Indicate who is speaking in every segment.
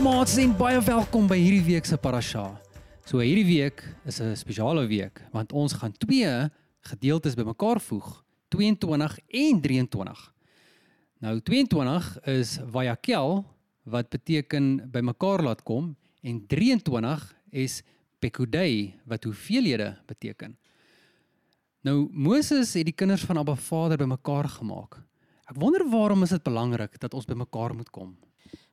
Speaker 1: maats en baie welkom by hierdie week se parasha. So hierdie week is 'n spesiale week want ons gaan twee gedeeltes bymekaar voeg, 22 en 23. Nou 22 is Vayakel wat beteken bymekaar laat kom en 23 is Pekudei wat hoeveelhede beteken. Nou Moses het die kinders van Abba Vader bymekaar gemaak. Ek wonder waarom is dit belangrik dat ons bymekaar moet kom?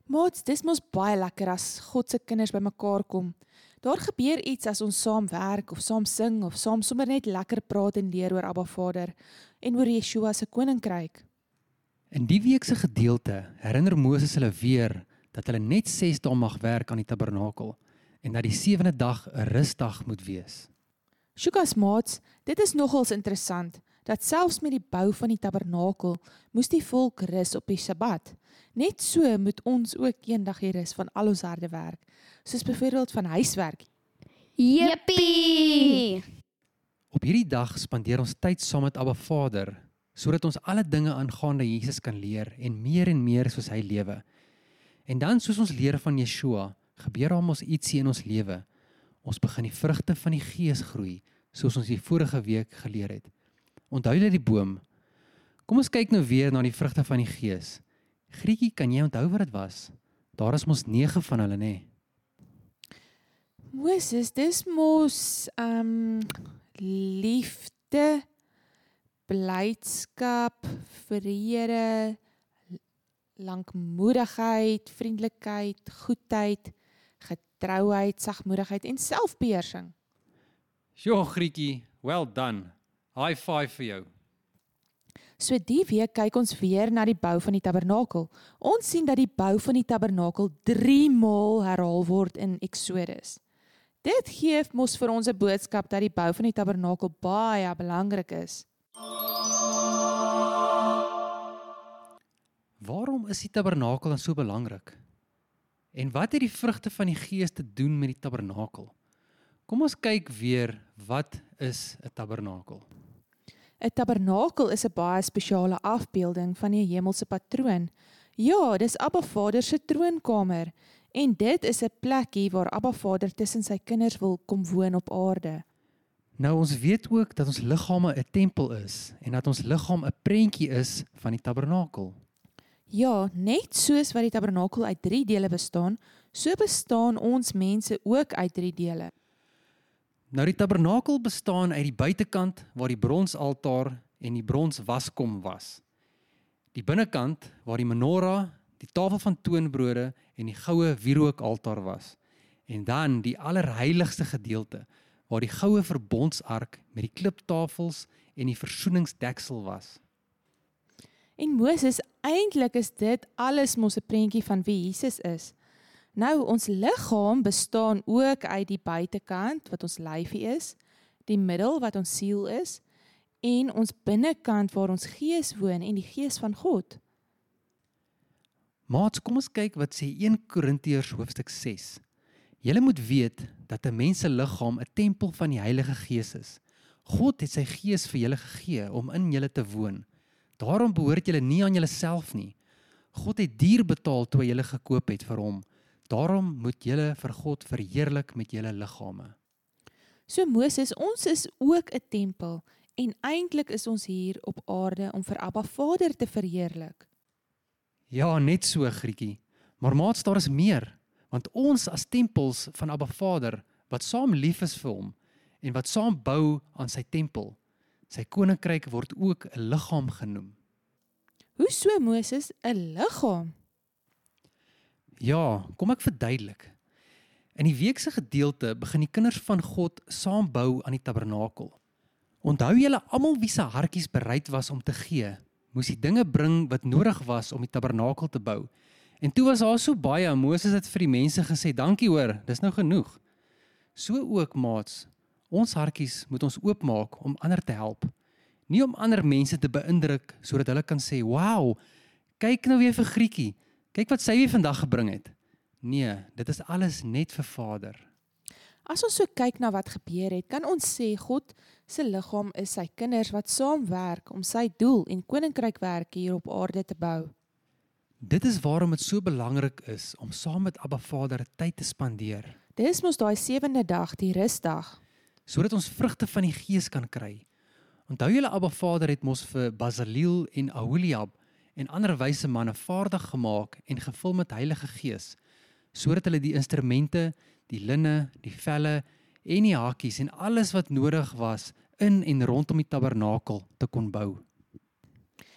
Speaker 2: Maats, dis mos baie lekker as God se kinders bymekaar kom. Daar gebeur iets as ons saam werk of saam sing of saam sommer net lekker praat en leer oor Abba Vader en oor Yeshua se koninkryk.
Speaker 1: In die week se gedeelte herinner Moses hulle weer dat hulle net 6 dae mag werk aan die tabernakel en dat die sewende dag 'n rusdag moet wees.
Speaker 2: Shukas maats, dit is nogals interessant dat selfs met die bou van die tabernakel moes die volk rus op die Sabbat. Net so moet ons ook eendag hier rus van al ons harde werk, soos byvoorbeeld van huiswerk.
Speaker 3: Jippie!
Speaker 1: Op hierdie dag spandeer ons tyd saam met Abba Vader sodat ons alle dinge aangaande Jesus kan leer en meer en meer soos hy lewe. En dan soos ons leer van Yeshua, gebeur daar mos ietsie in ons lewe. Ons begin die vrugte van die Gees groei, soos ons die vorige week geleer het. Onthou jy die boom? Kom ons kyk nou weer na die vrugte van die Gees. Grietjie, kan jy onthou wat dit was? Daar is mos 9 van hulle, nê? Nee.
Speaker 2: Moses, dis mos ehm um, liefde, blydskap, vrede, lankmoedigheid, vriendelikheid, goedheid, getrouheid, sagmoedigheid en selfbeheersing.
Speaker 1: Sjoe, Grietjie, well done. High five vir jou.
Speaker 2: So die week kyk ons weer na die bou van die tabernakel. Ons sien dat die bou van die tabernakel 3 maal herhaal word in Eksodus. Dit gee mos vir ons 'n boodskap dat die bou van die tabernakel baie belangrik is.
Speaker 1: Waarom is die tabernakel dan so belangrik? En wat het die vrugte van die Gees te doen met die tabernakel? Kom ons kyk weer wat is 'n tabernakel?
Speaker 2: 'n Tabernakel is 'n baie spesiale afbeelding van die hemelse patroon. Ja, dis Abba Vader se troonkamer en dit is 'n plekkie waar Abba Vader tussen sy kinders wil kom woon op aarde.
Speaker 1: Nou ons weet ook dat ons liggame 'n tempel is en dat ons liggaam 'n prentjie is van die tabernakel.
Speaker 2: Ja, net soos wat die tabernakel uit 3 dele bestaan, so bestaan ons mense ook uit 3 dele.
Speaker 1: Nou die tabernakel bestaan uit die buitekant waar die bronsaltaar en die brons waskom was. Die binnekant waar die menorah, die tafel van toonbrode en die goue wierookaltaar was. En dan die allerheiligste gedeelte waar die goue verbondsark met die kliptafels en die versoeningsdeksel was.
Speaker 2: En Moses, eintlik is dit alles mos 'n prentjie van wie Jesus is. Nou ons liggaam bestaan ook uit die buitekant wat ons lyfie is, die middel wat ons siel is en ons binnekant waar ons gees woon en die gees van God.
Speaker 1: Maats, kom ons kyk wat sê 1 Korintiërs hoofstuk 6. Julle moet weet dat 'n mens se liggaam 'n tempel van die Heilige Gees is. God het sy Gees vir julle gegee om in julle te woon. Daarom behoort julle nie aan julleself nie. God het duur betaal toe hy julle gekoop het vir hom. Daarom moet julle vir God verheerlik met julle liggame.
Speaker 2: So Moses, ons is ook 'n tempel en eintlik is ons hier op aarde om vir Abba Vader te verheerlik.
Speaker 1: Ja, net so, Grietjie. Maar maats, daar is meer, want ons as tempels van Abba Vader wat saam lief is vir hom en wat saam bou aan sy tempel. Sy koninkryk word ook 'n liggaam genoem.
Speaker 2: Hoe so Moses 'n liggaam?
Speaker 1: Ja, kom ek verduidelik. In die week se gedeelte begin die kinders van God saam bou aan die tabernakel. Onthou julle almal wie se hartjies bereid was om te gee, moes die dinge bring wat nodig was om die tabernakel te bou. En toe was daar so baie, Moses het vir die mense gesê, "Dankie hoor, dis nou genoeg." So ook maats, ons hartjies moet ons oopmaak om ander te help. Nie om ander mense te beïndruk sodat hulle kan sê, "Wow, Kyk nou weer vir Grietjie. Kyk wat sy weer vandag gebring het. Nee, dit is alles net vir Vader.
Speaker 2: As ons so kyk na wat gebeur het, kan ons sê God se liggaam is sy kinders wat saamwerk om sy doel en koninkrykwerk hier op aarde te bou.
Speaker 1: Dit is waarom dit so belangrik is om saam met Abba Vader tyd te spandeer,
Speaker 2: Dis mos daai sewende dag, die rusdag.
Speaker 1: sodat ons vrugte van die Gees kan kry. Onthou julle Abba Vader het mos vir Basaliel en Aholiab en ander wyse manne vaardig gemaak en gevul met Heilige Gees, sodat hulle die instrumente, die linne, die velle en die hakies en alles wat nodig was in en rondom die tabernakel te kon bou.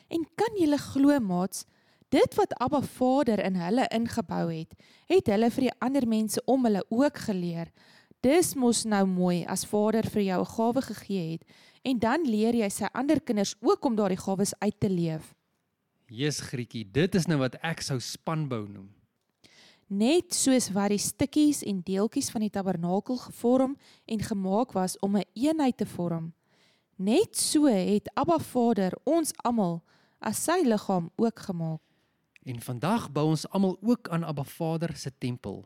Speaker 2: En kan julle glo maats, dit wat Abba Vader in hulle ingebou het, het hulle vir die ander mense om hulle ook geleer. Dis mos nou mooi as Vader vir jou 'n gawe gegee het en dan leer jy sy ander kinders ook om daardie gawes uit te leef.
Speaker 1: Jesus Grietjie, dit is nou wat ek sou spanbou noem.
Speaker 2: Net soos wat die stukkies en deeltjies van die tabernakel gevorm en gemaak was om 'n een eenheid te vorm. Net so het Abba Vader ons almal as sy liggaam ook gemaak.
Speaker 1: En vandag bou ons almal ook aan Abba Vader se tempel.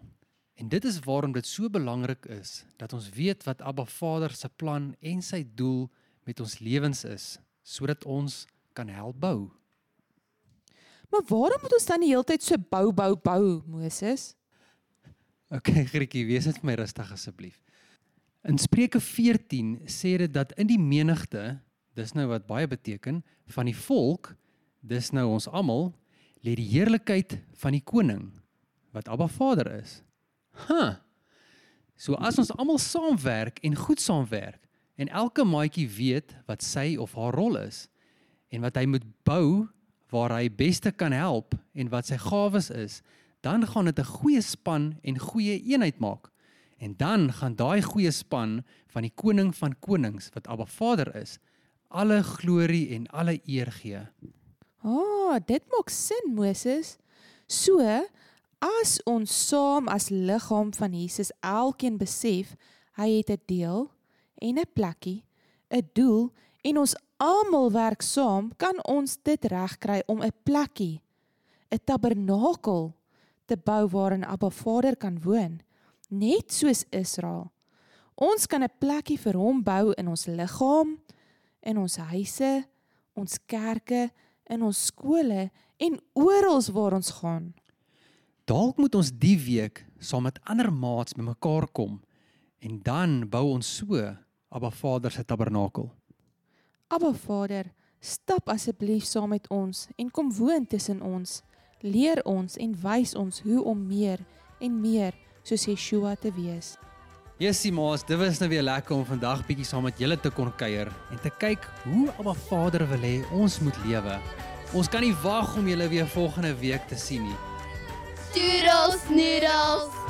Speaker 1: En dit is waarom dit so belangrik is dat ons weet wat Abba Vader se plan en sy doel met ons lewens is, sodat ons kan help bou.
Speaker 2: Maar waarom moet ons dan die hele tyd so bou bou bou, Moses?
Speaker 1: Okay, Grietjie, wees dit vir my rustig asseblief. In Spreuke 14 sê dit dat in die menigte, dis nou wat baie beteken, van die volk, dis nou ons almal, lê die heerlikheid van die koning wat Abba Vader is. Huh. So as ons almal saamwerk en goed saamwerk en elke maatjie weet wat sy of haar rol is en wat hy moet bou waar hy beste kan help en wat sy gawes is, dan gaan dit 'n goeie span en goeie eenheid maak. En dan gaan daai goeie span van die koning van konings wat Abba Vader is, alle glorie en alle eer gee.
Speaker 2: Ah, oh, dit maak sin, Moses. So, as ons saam as liggaam van Jesus elkeen besef hy het 'n deel en 'n plekkie, 'n doel en ons almal werk saam, kan ons dit regkry om 'n plekkie, 'n tabernakel te bou waarin Abba Vader kan woon, net soos Israel. Ons kan 'n plekkie vir hom bou in ons liggaam, in ons huise, ons kerke, in ons skole en oral waar ons gaan.
Speaker 1: Dalk moet ons die week saam met ander maats bymekaar kom en dan bou ons so Abba Vader se tabernakel.
Speaker 2: Abba Vader, stap asseblief saam met ons en kom woon tussen ons. Leer ons en wys ons hoe om meer en meer soos Yeshua te wees.
Speaker 1: Jessie maas, dit was nou weer lekker om vandag bietjie saam met julle te kon kuier en te kyk hoe Abba Vader wil hê ons moet lewe. Ons kan nie wag om julle weer volgende week te sien nie.
Speaker 4: Doodles noodles.